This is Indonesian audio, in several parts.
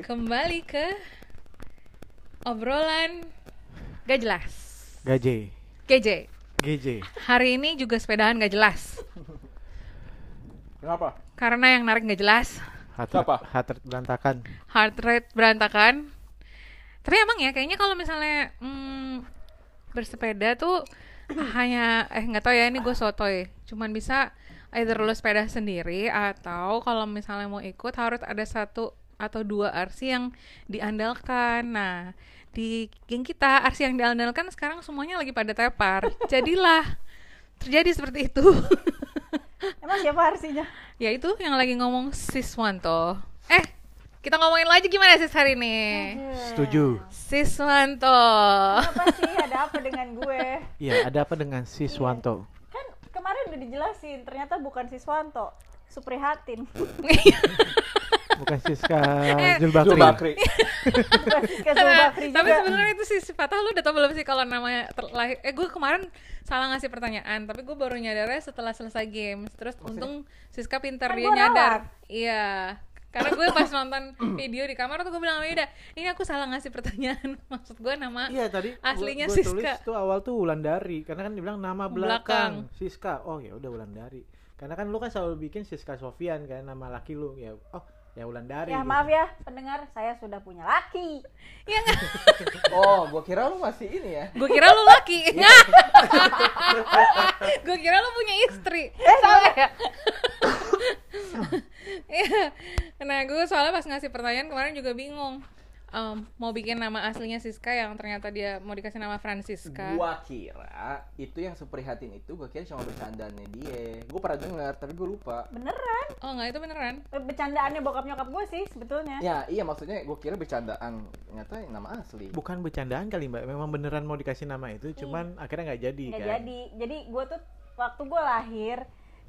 Kembali ke obrolan gak jelas. Gaje. GJ. GJ. Hari ini juga sepedahan gak jelas. Kenapa? Karena yang narik gak jelas, Heart rate, heart rate berantakan. heart rate berantakan. Tapi emang ya kayaknya kalau misalnya hmm, bersepeda tuh hanya eh nggak tahu ya ini gue sotoy. Cuman bisa either lo sepeda sendiri atau kalau misalnya mau ikut harus ada satu atau dua RC yang diandalkan. Nah, di geng kita RC yang diandalkan sekarang semuanya lagi pada tepar. Jadilah terjadi seperti itu. Emang siapa arsinya? ya itu yang lagi ngomong Siswanto. Eh, kita ngomongin lagi gimana sis hari ini? Setuju. Siswanto. Apa sih? Ada apa dengan gue? Iya, ada apa dengan Siswanto? Kan kemarin udah dijelasin, ternyata bukan Siswanto, Suprihatin. Bukan Siska Eh, Julbakri. Nah, Zulbakri tapi sebenarnya itu sih patah lu udah tau belum sih kalau namanya terlahir eh gue kemarin salah ngasih pertanyaan tapi gue baru nyadarnya setelah selesai games terus untung Siska pintar Kan dia gua nyadar iya karena gue pas nonton video di kamar tuh gue bilang sama Yuda ini aku salah ngasih pertanyaan maksud gue nama Iya tadi gua- Aslinya gua Siska. tulis tuh awal tuh Wulandari karena kan dibilang nama Belakang. belakang, Siska. Oh ya udah Wulandari. Karena kan lu kan selalu bikin Siska Sofian kan nama laki lu ya. Oh ya Wulandari. Ya gitu. maaf ya pendengar, saya sudah punya laki. ya nggak Oh, gua kira lu masih ini ya. gue kira lu laki gue kira lu punya istri Eh, salah ya Iya. nah gue soalnya pas ngasih pertanyaan kemarin juga bingung Em, mau bikin nama aslinya Siska yang ternyata dia mau dikasih nama Francisca Gua kira itu yang seprihatin itu gua kira cuma bercandaannya dia. Gua pernah dengar tapi gua lupa. Beneran? oh nggak itu beneran Eh, Bercandaannya bokap nyokap gue sih sebetulnya. Ya, iya maksudnya gua kira bercandaan. Ternyata nama asli. Bukan bercandaan kali mbak, memang beneran mau dikasih nama itu, cuman akhirnya nggak jadi Nggak kan. jadi. Jadi gue tuh waktu gue lahir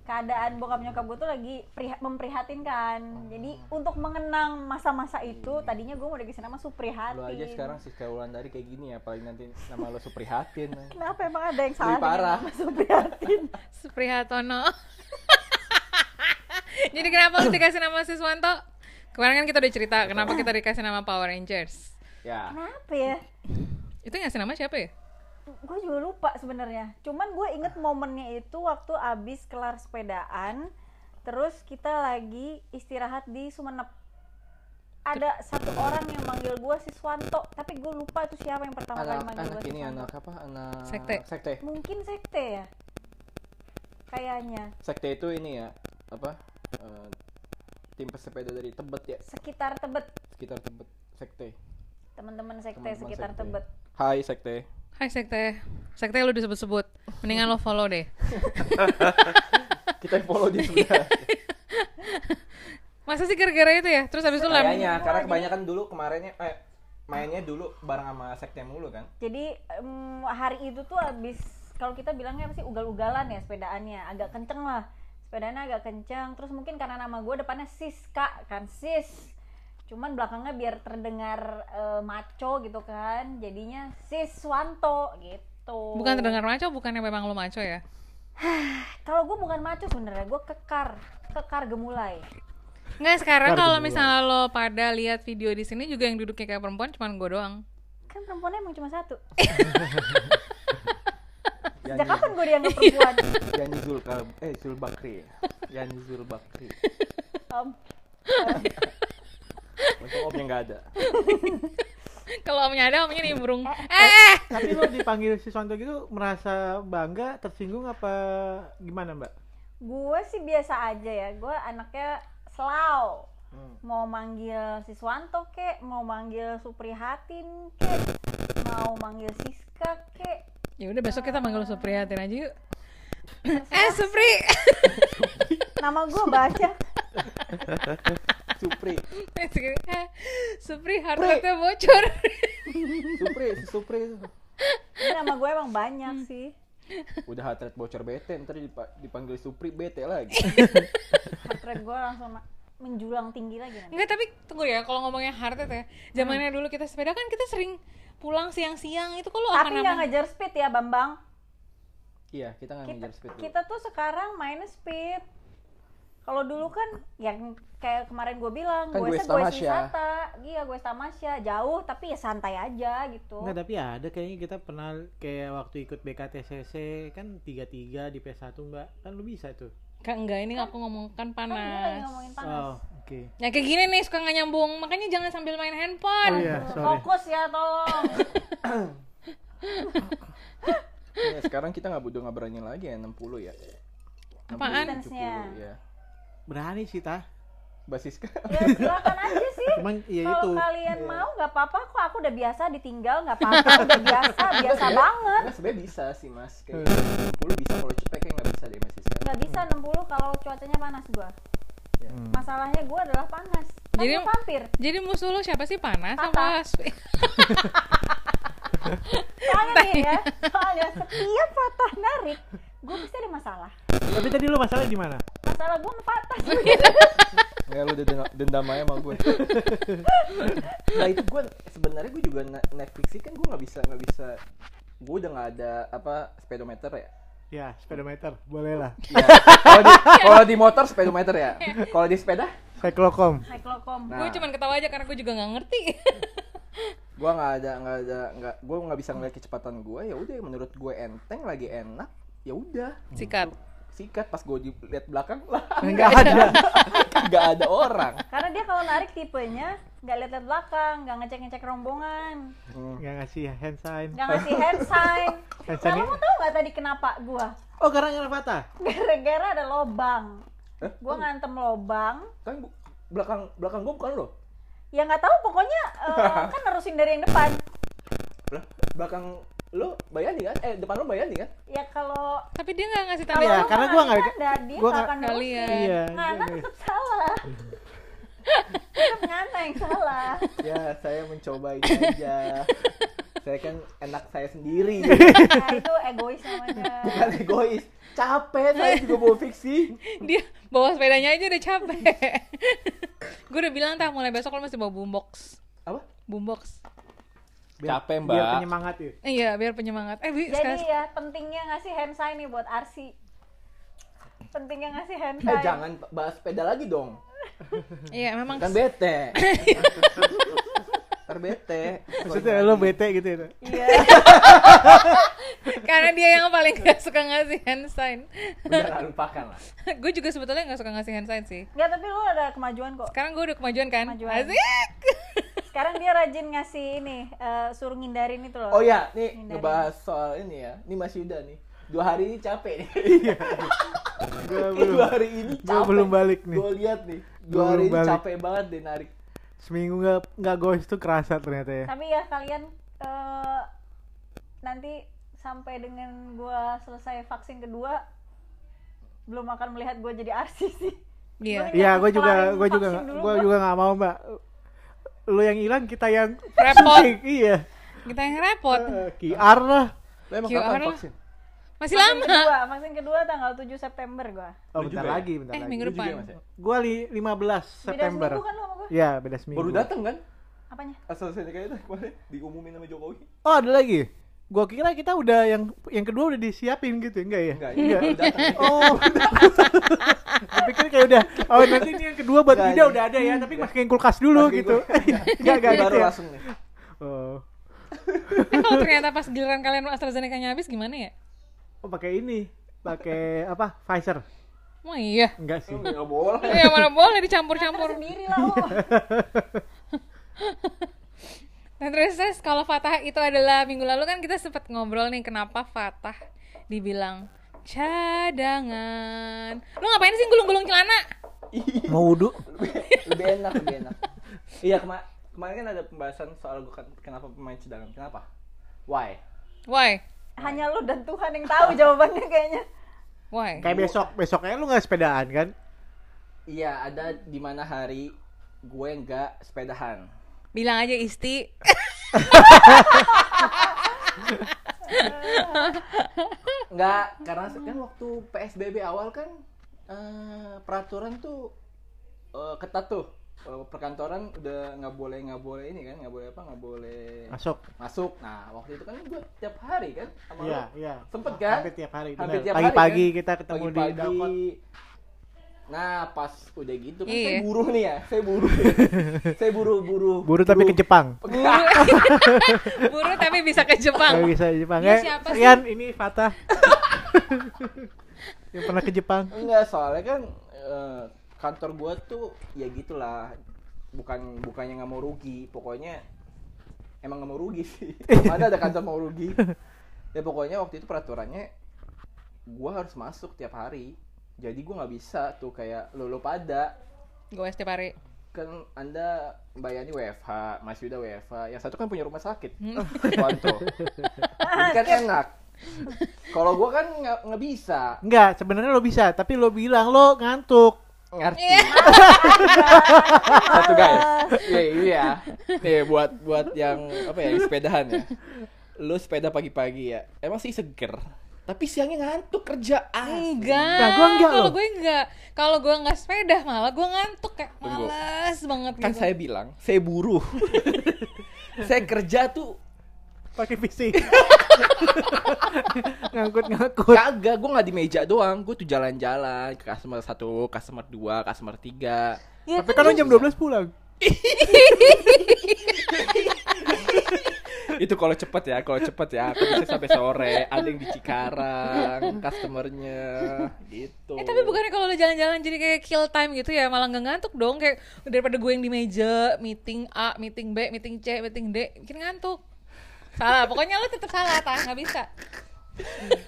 keadaan bokap nyokap gue tuh lagi priha- memprihatinkan. Jadi untuk mengenang masa-masa itu, tadinya gue mau dikasih nama Suprihatin. Lu aja sekarang Siska Wulandari kayak gini ya, paling nanti nama lu Suprihatin. Kenapa emang ada yang salah Lebih parah. dengan nama Suprihatin? Supriyatono jadi kenapa lu dikasih nama Siswanto kemarin kan kita udah cerita kenapa kita dikasih nama Power Rangers Ya. Kenapa ya? itu yang ngasih nama siapa ya gue juga lupa sebenarnya cuman gue inget momennya itu waktu abis kelar sepedaan terus kita lagi istirahat di Sumenep ada satu orang yang manggil gue Siswanto tapi gue lupa itu siapa yang pertama kali Anak manggil anak gue ini Siswanto anak apa? Anak Sekte. Sekte. mungkin sekte ya kayaknya Sekte itu ini ya, apa? eh, tim pesepeda dari Tebet ya, sekitar Tebet sekitar Tebet. Sekte. teman-teman sekte Teman-teman sekitar sekte. Tebet Hai Sekte. Hai Sekte. Sekte lu disebut-sebut. Mendingan lo follow deh. Kita follow dia sebenarnya. Masa sih gara-gara itu ya? Terus habis itu lem Kayaknya karena kebanyakan dulu kemarinnya eh mainnya dulu bareng sama sekte mulu kan. jadi em, hari itu tuh abis kalau kita bilangnya apa sih ugal-ugalan ya sepedaannya. Agak kenceng lah. Sepedanya agak kenceng. Terus mungkin karena nama gue depannya Siska kan sis cuman belakangnya biar terdengar eh, maco gitu kan jadinya Siswanto gitu Bukan terdengar maco, bukannya memang lo maco ya? kalau gue bukan maco sebenarnya gue kekar kekar gemulai Enggak, sekarang kalau misalnya lo pada lihat video di sini juga yang duduknya kayak perempuan cuman gue doang. kan perempuannya emang cuma satu sejak kapan gue dianggap perempuan Yani Zulkal eh Zulbakri. Yani Zulbakri. Om, Untung omnya nggak ada. Kalau omnya ada, omnya nimbrung. Eh, eh. Tapi lu dipanggil Siswanto gitu merasa bangga, tersinggung apa gimana mbak? gue sih biasa aja ya gue anaknya selau Hmm. mau manggil Siswanto kek mau manggil Suprihatin kek mau manggil Siska kek Ya udah besok kita manggil Suprihatin aja yuk. eh, Supri. nama gue baca Supri. Eh, Supri heart rate-nya bocor. Supri, si Supri. Ini nama gue emang banyak sih Udah heart rate bocor bete, ntar dipa- dipanggil Supri bete lagi. heart rate gue langsung menjulang tinggi lagi nanti Enggak, tapi tunggu ya, kalau ngomongnya heart rate ya. Zamannya dulu kita sepeda kan kita sering pulang siang-siang itu kalau tapi akan nggak ngejar speed ya Bambang Iya, kita nggak kita, ngejar speed dulu. kita tuh sekarang mainnya speed kalau dulu kan yang kayak kemarin gue bilang Kan gue Tamasya. wisata iya gue tamasya jauh tapi ya santai aja gitu Enggak, tapi ada kayaknya kita pernah kayak waktu ikut BKTCC kan tiga tiga di PS1 mbak kan lu bisa tuh. Kak enggak ini aku ngomong kan kan lagi panas. ngomongin panas Oh oke. Ya kayak gini nih suka nggak nyambung, makanya jangan sambil main handphone. Oh iya sorry. fokus ya tolong Ya, sekarang kita nggak butuh ngabarannya lagi ya 60 ya. 60, Apaan? 70, ya. Berani sih tah. Basis kan? ya silakan aja sih Cuman ya kalau itu. kalian mau nggak apa-apa kok aku udah biasa ditinggal nggak apa-apa udah biasa biasa banget Enggak sebenarnya bisa sih mas. Kayak 60 bisa kalau cepet kayak nggak bisa deh mas Siska. nggak bisa 60 kalau cuacanya panas gua Ya. Hmm. masalahnya gua adalah panas kan Jadi- vampir Jadi musuh lu siapa sih panas Tata. sama soalnya nih ya soalnya setiap patah narik gue pasti ada masalah Tapi tadi lu masalah di mana? Masalah gue patah Nggak lu udah dendam, dendam aja sama gue. nah itu gue sebenarnya gue juga Netflix sih kan gue nggak bisa nggak bisa gue udah nggak ada apa speedometer ya. Ya speedometer boleh lah. Ya, kalau di kalau di motor speedometer ya. Kalau di sepeda Cyclocom. cyclocom Nah. Gue cuman ketawa aja karena gue juga nggak ngerti. gue nggak ada nggak ada nggak gue nggak bisa ngeliat kecepatan gue ya udah menurut gue enteng lagi enak ya udah Sikat. Sikat pas gue lihat belakang lah Enggak ada. nggak ada orang karena dia kalau narik tipenya nggak lihat-lihat belakang nggak ngecek-ngecek rombongan Hmm. Enggak ngasih hand sign. nggak ngasih hand sign nah, kamu tahu nggak tadi kenapa gua Oh karena nggak patah. gara-gara ada lobang Hah? gua ngantem lobang kan bu- belakang belakang gue bukan lo ya nggak tahu pokoknya eh, kan nerusin dari yang depan belakang lo bayani kan eh depan lo bayani kan ya kalau Tapi dia nggak ngasih. Iya, lu karena nggak gua nggak- tanda, dia gua nggak nerusin lihat. Iya, ngana iya. tetap salah tetap ngana yang salah ya saya mencoba ini aja saya kan enak saya sendiri nah, itu egois namanya bukan egois capek saya juga mau fiksi Dia bawa sepedanya aja udah capek. gue udah bilang tah mulai besok lo masih bawa boombox. apa Boombox. Capek, Mbak. Biar penyemangat ya. Iya, biar penyemangat. Eh, Bi, jadi sekarang ya pentingnya ngasih hand sign nih buat Arsi pentingnya ngasih hand eh sign jangan bahas sepeda lagi dong Iya, memang kan bete ntar bete Maksudnya lo bete gitu ya. iya karena dia yang paling gak suka ngasih hand sign. udah lah, lupakan lah gue juga sebetulnya gak suka ngasih hand sign sih. nggak tapi lu ada kemajuan kok Sekarang gue udah kemajuan kan? Kemajuan. Asik. sekarang dia rajin ngasih ini eh, suruh ngindarin itu loh oh ya nih Hindarin. ngebahas soal ini ya ini Mas Yuda nih dua hari ini capek nih Gue Ini belum. dua hari ini Gue capek belum balik nih. gue lihat nih Gua dua hari ini balik. capek banget deh narik Seminggu nggak nggak goes tuh kerasa ternyata ya. tapi ya kalian eh, nanti sampai dengan gua selesai vaksin kedua belum akan melihat gua jadi arsis sih Iya. Iya, gue juga, gue juga, gue gua. juga nggak mau mbak. Lu yang hilang, kita yang Repot. iya. Kita yang repot. Eh, QR lah. lo emang QR kapan vaksin Masih vaksin lama. kedua vaksin kedua tanggal 7 September gua Oh, Lu bentar juga ya? lagi, bentar Eh, lagi. minggu Lu depan. ya? Gue li 15 beda September. seminggu kan lu sama gua Iya, beda seminggu. baru dateng kan apanya asal saya kayaknya kemarin diumumin sama Jokowi Oh, ada lagi. Gua kira kita udah yang yang kedua udah disiapin gitu, enggak ya? enggak baru datang Oh. Gua pikir kayak udah oh nanti ini yang kedua buat Enggak, Ida ini. udah ada ya, tapi masukin kulkas dulu Masukin gitu. Enggak enggak baru gitu ya. langsung nih Oh. Tapi kalau ternyata pas giliran kalian AstraZeneca-nya habis gimana ya? Oh, pakai ini. Pakai apa? Pfizer. Oh iya. Enggak sih. nggak boleh Ya mana boleh Campur dicampur-campur. sendiri lah Nah terus, terus kalau Fatah itu adalah minggu lalu kan kita sempat ngobrol nih kenapa Fatah dibilang cadangan. Lu ngapain sih gulung-gulung celana? Mau wudhu? lebih enak lebih enak iya kema kemarin kan ada pembahasan soal gua kan- kenapa pemain cadangan kenapa why Why? hanya lu dan Tuhan yang tahu jawabannya kayaknya Why? Kayak besok, besoknya lu nggak sepedaan kan? iya ada di mana hari gue nggak sepedahan Bilang aja Isti. nggak karena kan waktu psbb awal kan eh, peraturan tuh eh, ketat tuh Eh, perkantoran udah nggak boleh nggak boleh ini kan nggak boleh apa nggak boleh Masuk. masuk nah waktu itu kan gue tiap hari kan sama Iya, lo. iya. sempet kan Hampir tiap hari. Hampir tiap Pagi-pagi hari, kan? kita ketemu di Pagi-pagi. Dakot. Nah, pas udah gitu kan Iya. saya buruh nih ya. Saya buruh. saya buru-buru. Buru tapi ke Jepang. Buru, tapi bisa ke Jepang. Kalau bisa di Jepang. Eh, siapa sih? Rian, ini Fatah. yang pernah ke Jepang. Enggak, soalnya kan eh, kantor gua tuh ya gitulah. Bukan bukannya nggak mau rugi, pokoknya emang nggak mau rugi sih. Mana ada kantor mau rugi. Ya pokoknya waktu itu peraturannya gua harus masuk tiap hari. Jadi gua nggak bisa tuh kayak lo lo pada Gue setiap hari. kan anda bayarnya WFH, Mas Yuda WFH, yang satu kan punya rumah sakit, Hmm. Wanto. Jadi kan enak. Kalau gua kan nggak nggak bisa, Enggak, sebenarnya lo bisa, tapi lo bilang lo ngantuk. ngerti. Iya. Satu guys, iya iya. Nih buat buat yang apa ya, sepedahan ya. Lu sepeda pagi-pagi ya, emang sih seger. Tapi siangnya ngantuk kerja. asli. Enggak. Nah, gua enggak Kalau gue enggak. Kalau gue enggak sepeda malah gue ngantuk kayak Tunggu. malas banget Kan gitu. saya bilang, saya buruh. saya kerja tuh Pakai fisik. Ngangkut-ngangkut. Kagak, gue nggak di meja doang. Gue tuh jalan-jalan ke customer satu, customer dua, customer tiga. Ya, Tapi kan lo jam 12 pulang. Itu kalau cepet ya, kalau cepet ya, aku bisa sampai sore. Ada yang di Cikarang, customernya, gitu. Eh tapi bukannya kalau lo jalan-jalan jadi kayak kill time gitu ya malah nggak ngantuk dong kayak daripada gue yang di meja meeting A, meeting B, meeting C, meeting D bikin ngantuk. Salah, pokoknya lo tetap salah, tah nggak bisa.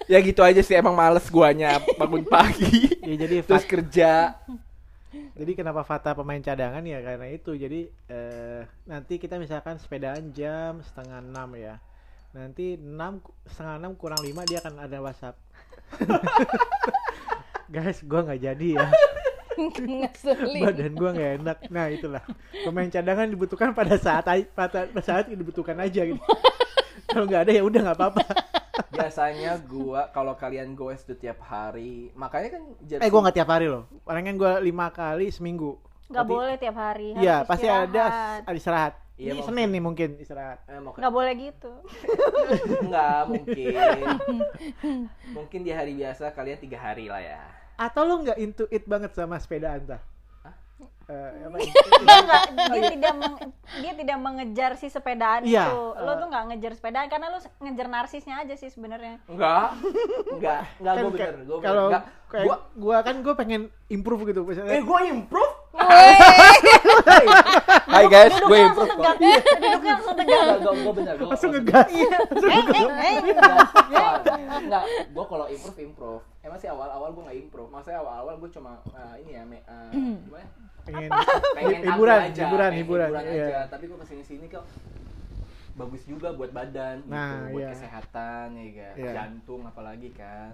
Ya gitu aja sih, emang males guanya bangun pagi. Ya jadi Terus kerja. Jadi kenapa Fata pemain cadangan ya karena itu. Jadi eh, nanti kita misalkan sepedaan jam setengah enam ya. Nanti enam setengah enam kurang lima dia akan ada WhatsApp. Guys, gua nggak jadi ya. Badan gua nggak enak. Nah itulah pemain cadangan dibutuhkan pada saat pada saat dibutuhkan aja gitu. Kalau nggak ada ya udah nggak apa-apa. Biasanya gua kalau kalian goes tuh tiap hari, makanya kan Eh gua nggak tiap hari loh. Paling kan gua lima kali seminggu. nggak boleh tiap hari. Iya harus pasti ada istirahat. ada istirahat. Iya, Ini Senin nih mungkin istirahat. Eh, mau Nggak boleh gitu. Enggak, mungkin. mungkin di hari biasa kalian tiga hari lah ya. Atau lo nggak into it banget sama sepeda anta? Eh, apa ya? Dia nggak, dia tidak meng- dia tidak mengejar si sepedaan Iya. itu. Lo tuh nggak ngejar sepedaan karena lo ngejar narsisnya aja sih sebenarnya. Enggak. Enggak, enggak Kan gue bener, gue bener. kalau Enggak. Kayak Gua gua kan gua pengen improve gitu misalnya. eh gue improve. Hai guys, gue Duduknya langsung improve kok. tegak. Duduknya langsung tegak. Enggak, gue gue bener, gue langsung ngegas. Eh, eh, eh. Enggak, gue kalau improve improve. Emang sih awal-awal gue nggak improve. Maksudnya awal-awal gue cuma eh, ini ya, me- eh, gimana? pengen pengen hiburan, aja, hiburan, hiburan, aja. iya. Tapi kok ke sini sini kok bagus juga buat badan, Nah, gitu, buat iya. kesehatan ya kan, Iya. jantung apalagi kan,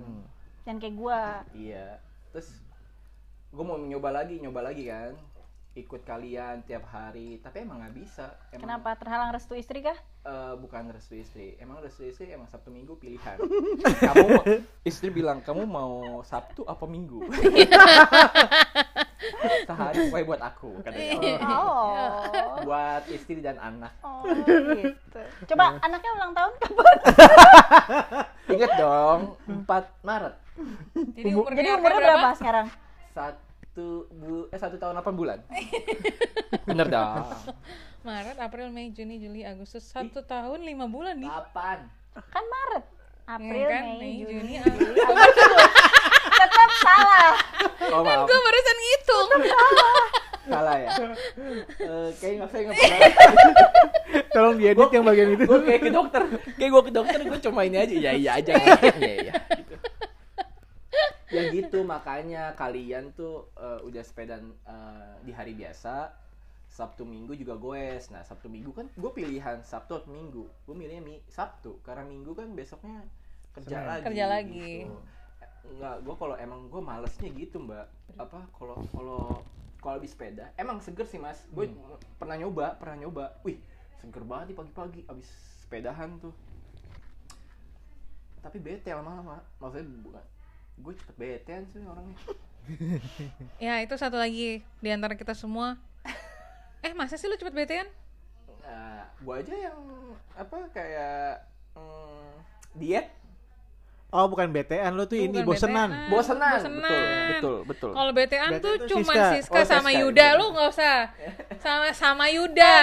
Dan kayak gua. iya. Terus gue mau nyoba lagi, nyoba lagi kan, ikut kalian tiap hari, tapi emang nggak bisa. Emang, Kenapa terhalang restu istri kah? eh, bukan restu istri, emang restu istri emang Sabtu Minggu pilihan. kamu mau- istri bilang kamu mau Sabtu apa Minggu? Sehari pokoknya buat aku katanya. Oh. buat istri dan anak. Oh, gitu. Coba anaknya ulang tahun kapan? Ingat dong, 4 Maret. Jadi umur Jadi umurnya berapa sekarang? Satu bu eh satu tahun 8 bulan. Bener dong. Maret, April, Mei, Juni, Juli, Agustus satu tahun lima bulan nih. 8. Kan Maret. April, Ya kan? Mei, Juni, Agustus. Juli, Agustus. Tetap salah. Oh maaf, Gue barusan ngitung. salah ya. Eh kayak nggak saya nggak pernah. Tolong diedit yang bagian itu. Gue kayak ke dokter, kayak gue ke dokter gue cuma ini aja, ya iya aja, ya iya. Gitu. Ya gitu makanya kalian tuh eh, udah sepedaan eh, di hari biasa, Sabtu Minggu juga goes. Nah Sabtu Minggu kan gue pilihan Sabtu atau Minggu. Gue milihnya mi Sabtu karena Minggu kan besoknya kerja Senin. lagi. Kerja lagi. gitu. Enggak, gue kalau emang gue malesnya gitu mbak. Apa kalau kalau kalau di sepeda emang seger sih mas. Gue pernah nyoba, pernah nyoba. Wih seger banget nih pagi-pagi abis sepedahan tuh. Tapi bete lama-lama. Maksudnya bukan gue cepet betean sih orangnya. Ya itu satu lagi di antara kita semua. Eh masa sih lu cepet betean? Nah, gue aja yang apa kayak mm, diet Oh, bukan BTN lo tuh ini Bukan bosenan. BTN. Bosenan. Bosenan. Betul, betul, betul. Kalau BTN BTN tuh tuh cuma Siska. Siska, Oh, sama Siska, Yuda, lu nggak usah sama sama Yuda,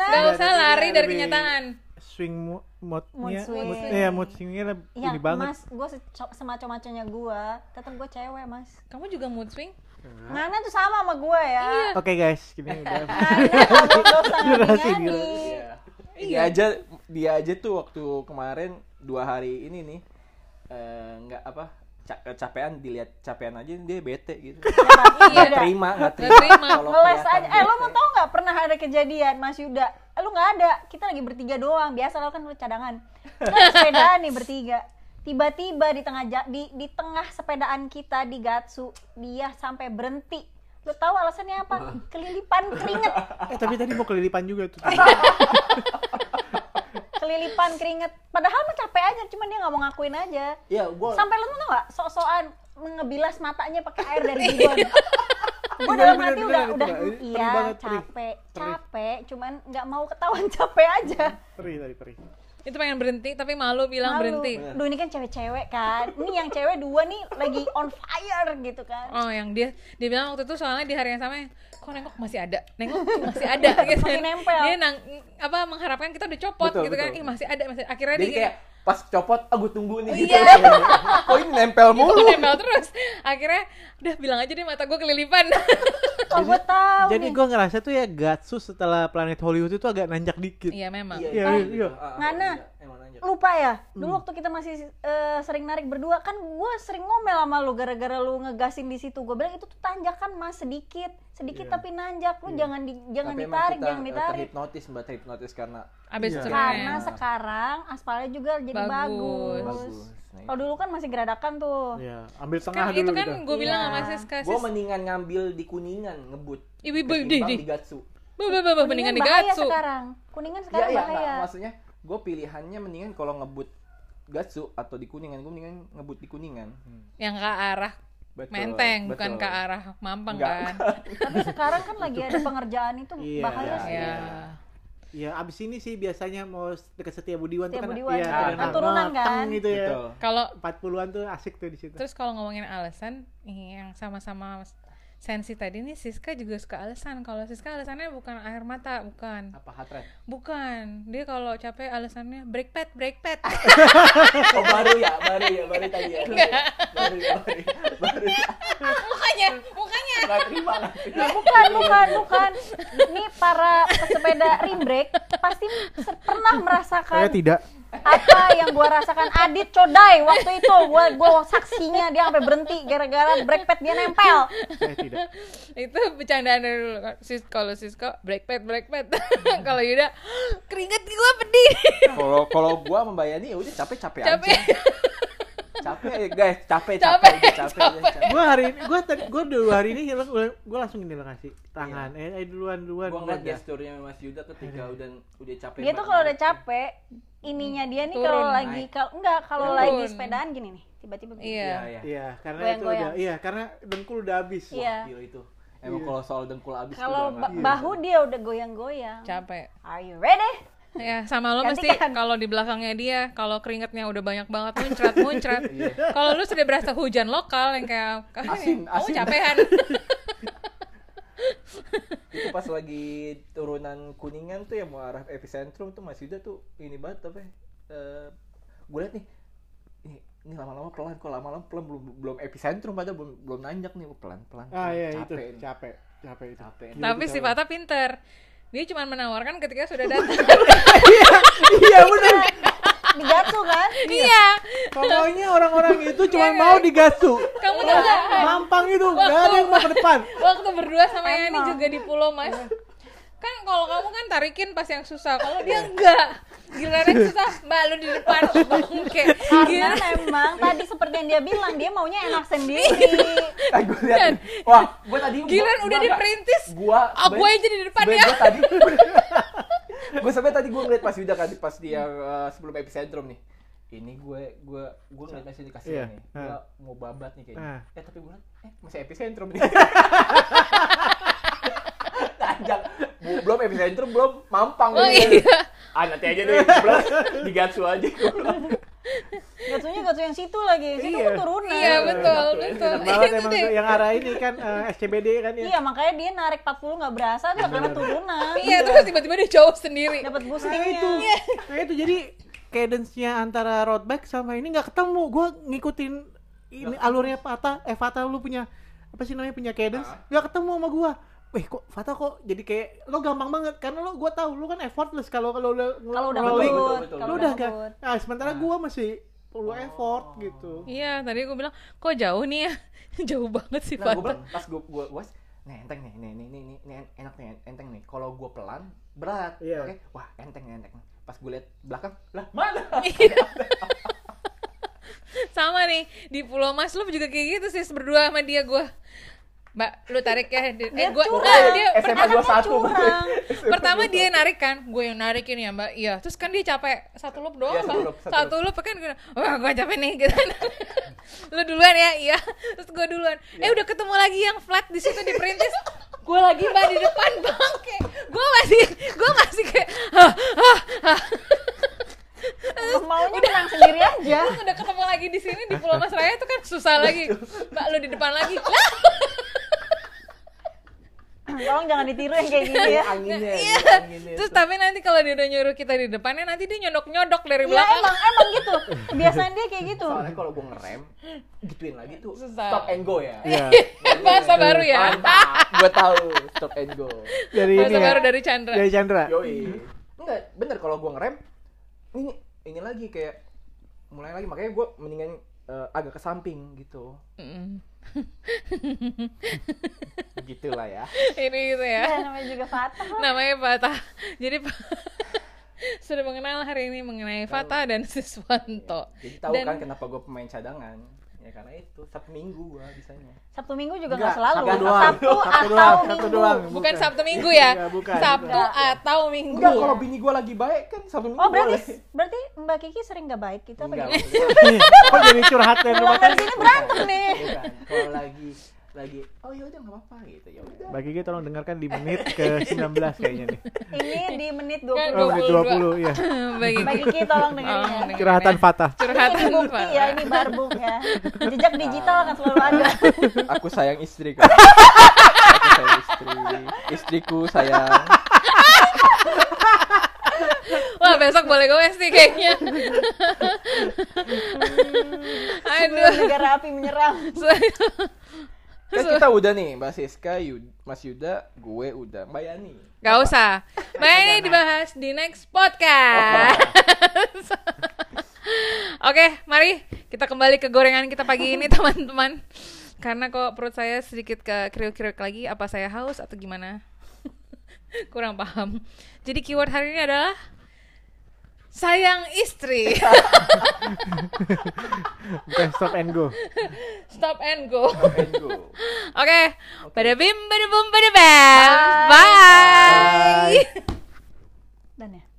nggak usah lari dari kenyataan. Swing moodnya, Mood swing. mood, iya mood swingnya lebih ya ini banget. mas gue semaco-maconya gue tetap gue cewek mas Kamu juga mood swing? Ngana tuh sama sama gue ya Oke guys, gini udah. Usah Durasi, ngadi Iya. Dia aja dia aja tuh waktu kemarin dua hari ini nih eh, nggak apa ca- kecapean dilihat capean aja dia bete gitu. Iya. Nggak terima, nggak terima. terima. kalau ngeles aja. Eh lo mau tau nggak pernah ada kejadian mas Yuda? Eh, lu nggak ada. Kita lagi bertiga doang. Biasa lo kan lu cadangan. Kita sepedaan nih bertiga. Tiba-tiba di tengah di di tengah sepedaan kita di Gatsu dia sampai berhenti. Lo tahu alasannya apa? Kelilipan keringet. Eh tapi tadi mau kelilipan juga tuh. kelilipan keringet. Padahal mah capek aja cuman dia nggak mau ngakuin aja. Iya, gua sampai lo tuh nggak sok-sokan ngebilas matanya pakai air dari bidon gue dalam Bener, hati udah udah iya capek capek cuman nggak mau ketahuan capek aja. Perih tadi perih. Itu pengen berhenti tapi malu bilang Malu. berhenti. Duh ini kan cewek-cewek kan ini yang cewek dua nih lagi on fire gitu kan Oh, yang dia dia bilang waktu itu soalnya di hari yang sama kok nengok masih ada, nengok masih ada gitu. Masih nempel. Dia nang, apa mengharapkan kita udah copot Betul, gitu kan. betul. Ih, masih ada, masih akhirnya jadi dia kayak pas copot, ah gue tunggu nih. gitu. Iya. Kok ini nempel mulu? Aku nempel terus. Akhirnya udah bilang aja deh mata gue kelilipan. oh gue tahu Jadi gue ngerasa tuh ya Gatsu setelah Planet Hollywood itu agak nanjak dikit. Iya memang. Iya, iya, iya, gitu. iya. Ngana. Iya, nanya. lupa ya Hmm. dulu waktu kita masih eh, sering narik berdua kan gue sering ngomel sama lu gara-gara lu ngegasin di situ gue bilang itu tuh tanjakan mas sedikit sedikit Iya. tapi nanjak lu jangan di jangan Tapi emang ditarik kita, jangan ditarik terhipnotis mbak terhipnotis karena Abis Iya. itu karena Nah. sekarang aspalnya juga jadi Bagus. bagus, bagus. Nah, kalau dulu kan masih geradakan tuh Iya, ambil tengah kan dulu itu kan gitu. gue bilang Iya. sama Siska, gue mendingan ngambil di kuningan ngebut ibu ibu di di, Gatsu. bu bu bu bu, mendingan di Gatsu. sekarang kuningan Iya sekarang iya bahaya nggak, maksudnya gue pilihannya mendingan kalau ngebut Gatsu atau di kuningan gue mendingan ngebut di kuningan. Yang ke arah Betul, Menteng, bukan betul. ke arah Mampang Enggak. kan. tapi sekarang kan lagi ada pengerjaan itu Iya, bahaya iya, sih Ya. Iya, abis ini sih biasanya mau deket Setia Budiwan tuh Setia kan Budiwan, iya, kan ada turunan mateng kan? gitu ya. Kalau 40-an tuh asik tuh di situ. terus kalau ngomongin alasan yang sama-sama sensi tadi nih Siska juga suka alasan. Kalau Siska alasannya bukan air mata, bukan. Apa rate? Bukan. Dia kalau capek alasannya brake pad, brake pad. Oh baru ya, baru ya, baru tadi ya. Baru ya, baru ya, baru ya. Baru ya. mukanya, mukanya. Nggak terima, nggak bukan bukan bukan ini para pesepeda rim brake pasti pernah merasakan Saya tidak. Apa yang gua rasakan Adit Codai waktu itu gua gua saksinya dia sampai berhenti gara-gara brake pad dia nempel Saya tidak. Itu bercandaan dari dulu. Sis kalau Siska brake pad, brake pad. kalau Yuda keringet gua pedih. Kalau kalau gua membayani ya udah capek-capek aja. capek. Capek eh, guys, capek Capek, capek capek, capek, aja, capek. Gua hari ini tadi gua dua hari ini hilang gua langsung ini lah ngasih tangan. Eh, eh duluan duluan. Gua duluan ngeliat gesturnya Mas Yuda ketika udah udah capek. dia tuh kalau udah capek ininya dia nih kalau lagi kalau enggak kalau lagi sepedaan gini nih tiba-tiba. Iya. Iya, iya. Iya, karena itu udah iya, karena dengkul udah habis. Iya. Itu. Emang kalau soal dengkul abis tuh kalau bahu dia udah goyang-goyang Capek. are you ready Ya, sama lo mesti Gantikan. kalau di belakangnya dia, kalau keringetnya udah banyak banget muncrat muncrat. kalau lu sudah berasa hujan lokal yang kayak Asin, oh asin." capean. itu pas lagi turunan kuningan tuh yang mau arah epicentrum tuh Mas Yuda tuh ini banget apa ya? Eh, gue liat nih ini, ini lama-lama pelan kok lama-lama pelan belum belum epicentrum padahal belum belum nanjak nih pelan pelan Ah iya itu, capek nih. capek. Capek itu. Capek. Tapi itu si. Fata pinter. Dia cuma menawarkan ketika sudah datang. Iya bener. digacu kan iya. Pokoknya orang-orang itu cuma Iya, mau kan? digasu. Kamu tahu nggak? Mampang itu, gak ada yang mau ke depan. Waktu berdua sama Yani Emang. juga di pulau Mas. Kan kalau kamu kan tarikin pas yang susah, kalau dia enggak. Giliran yang susah, Mbak lu di depan bangke. karena Gila. memang tadi seperti yang dia bilang dia maunya enak sendiri Ah, gue liat. Wah, gue tadi Giliran gua- udah gua- diperintis. Gua Ah, gue aja di depan ya. Gua tadi gue sampai tadi gue ngeliat pas Yuda kan pas dia eh, sebelum epicentrum nih. Ini gue gue gue ngeliat masih dikasih Iya. nih. Gue Ah. mau babat nih kayaknya. Ah. Eh tapi gue eh masih epicentrum nih. Tanjak. Belum epicentrum belum mampang Oh nih. iya. Ah nanti aja deh belum digatsu aja. Gatsunya gatsu yang situ lagi situ Iya. kan turunan Iya betul Betul, betul. Enak banget Itu emang yang arah ini kan eh, SCBD kan ya. Iya makanya dia narik 40 nggak berasa tuh karena turunan. Iya terus tiba-tiba dia jauh sendiri. Dapat Nah boostingnya. itu, nah itu jadi cadence-nya antara road bike sama ini nggak ketemu. Gua ngikutin ini alurnya Fata, eh Fata lu punya apa sih namanya punya cadence, nggak ketemu sama gua. Wih kok Fata kok jadi kayak lo gampang banget karena lo gua tahu lu kan effortless kalau kalau udah Kalau udah rolling. lu udah gak. ngebut. Nah, sementara gua masih perlu effort gitu. Iya tadi gue bilang kok jauh nih ya. jauh banget sih Nah, gue Fata. pas gue gue was, nih enteng nih, nih nih nih nih, nih enak nih enteng nih. Kalau gue pelan berat, Iya. oke, wah enteng nih enteng. Pas gue lihat belakang, lah mana? Sama nih di Pulau Mas lu juga kayak gitu sih berdua sama dia gua. Mbak, lu tarik ya. Di- Dia Eh, gua curang. enggak, dia SMA pertama, 21 curang. pertama dia narik kan, gue yang narikin ya mbak. Iya, terus kan dia capek satu loop doang, Iya, satu Mbak. loop, satu satu loop kan gue, wah gue capek nih gitu. lu duluan ya, iya. Terus gue duluan. Eh udah ketemu lagi yang flat di situ di perintis. gue lagi mbak di depan bangke. Gue masih, gue masih kayak, hah, hah, hah. Maunya menang sendiri aja. Terus udah ketemu lagi di sini di Pulau Mas Raya itu kan susah lagi. Mbak lu di depan lagi. Lah, Tolong jangan ditiru yang kayak gini ya. anginnya, Iya. anginnya. Terus tapi nanti kalau dia udah nyuruh kita di depannya nanti dia nyodok-nyodok dari Iya belakang. emang emang gitu. Kebiasaan dia kayak gitu. Soalnya kalau gue ngerem, gituin lagi tuh, Susah. stop and go ya. Iya. Bahasa baru ya. Gue tahu stop and go. Dari Bahasa ini ya. baru dari Chandra. Dari Chandra. Yoi. Enggak, bener kalau gue ngerem, ini ini lagi kayak mulai lagi makanya gue mendingan eh, agak ke samping gitu. Mm. Gitulah ya. Ini gitu ya. Ya, namanya juga Fatah. Namanya Fata. Jadi sudah mengenal hari ini mengenai Fata dan Siswanto. Jadi tahu Dan- kan kenapa gue pemain cadangan? Ya karena itu Sabtu Minggu gue bisanya. Sabtu Minggu juga Enggak, nggak selalu. Sabtu doang. Sabtu Sabtu atau doang, Sabtu Minggu. doang. Bukan Sabtu Minggu ya. Enggak, bukan. Sabtu Enggak. atau Minggu. Enggak, kalau bini gue lagi baik kan Sabtu Minggu Oh boleh. berarti berarti Mbak Kiki sering nggak baik gitu apa Enggak, gimana? Kok jadi curhat dan rumah dari sini berantem nih. Bukan. Kalau lagi lagi oh ya udah nggak apa-apa gitu ya udah. Bagi kita tolong dengarkan di menit ke 19 kayaknya nih. Ini di menit Kan 20. Oh, menit 20 ya. Bagi Kiki tolong dengerin dengerin Curhatan ya. Fatah. Curhatan Ini bukti ya, ini barbuk ya. Jejak digital akan selalu ada. Aku sayang istri kan. Aku sayang istri. Istriku sayang. Wah besok boleh goes nih kayaknya. Sebelum Aduh. negara api menyerang. Kan kita udah nih, Mbak Siska, Yud, Mas Yuda, gue udah, Mbak Yani. Gak usah. Mbak ini dibahas di next podcast. Oke, mari kita kembali ke gorengan kita pagi ini teman-teman. Karena kok perut saya sedikit ke kriuk-kriuk lagi, apa saya haus atau gimana? Kurang paham. Jadi keyword hari ini adalah sayang istri. oke stop and go. Stop and go. Oke, okay. okay. pada bim, pada bum, pada bam. Bye. Bye. Bye. Dan ya.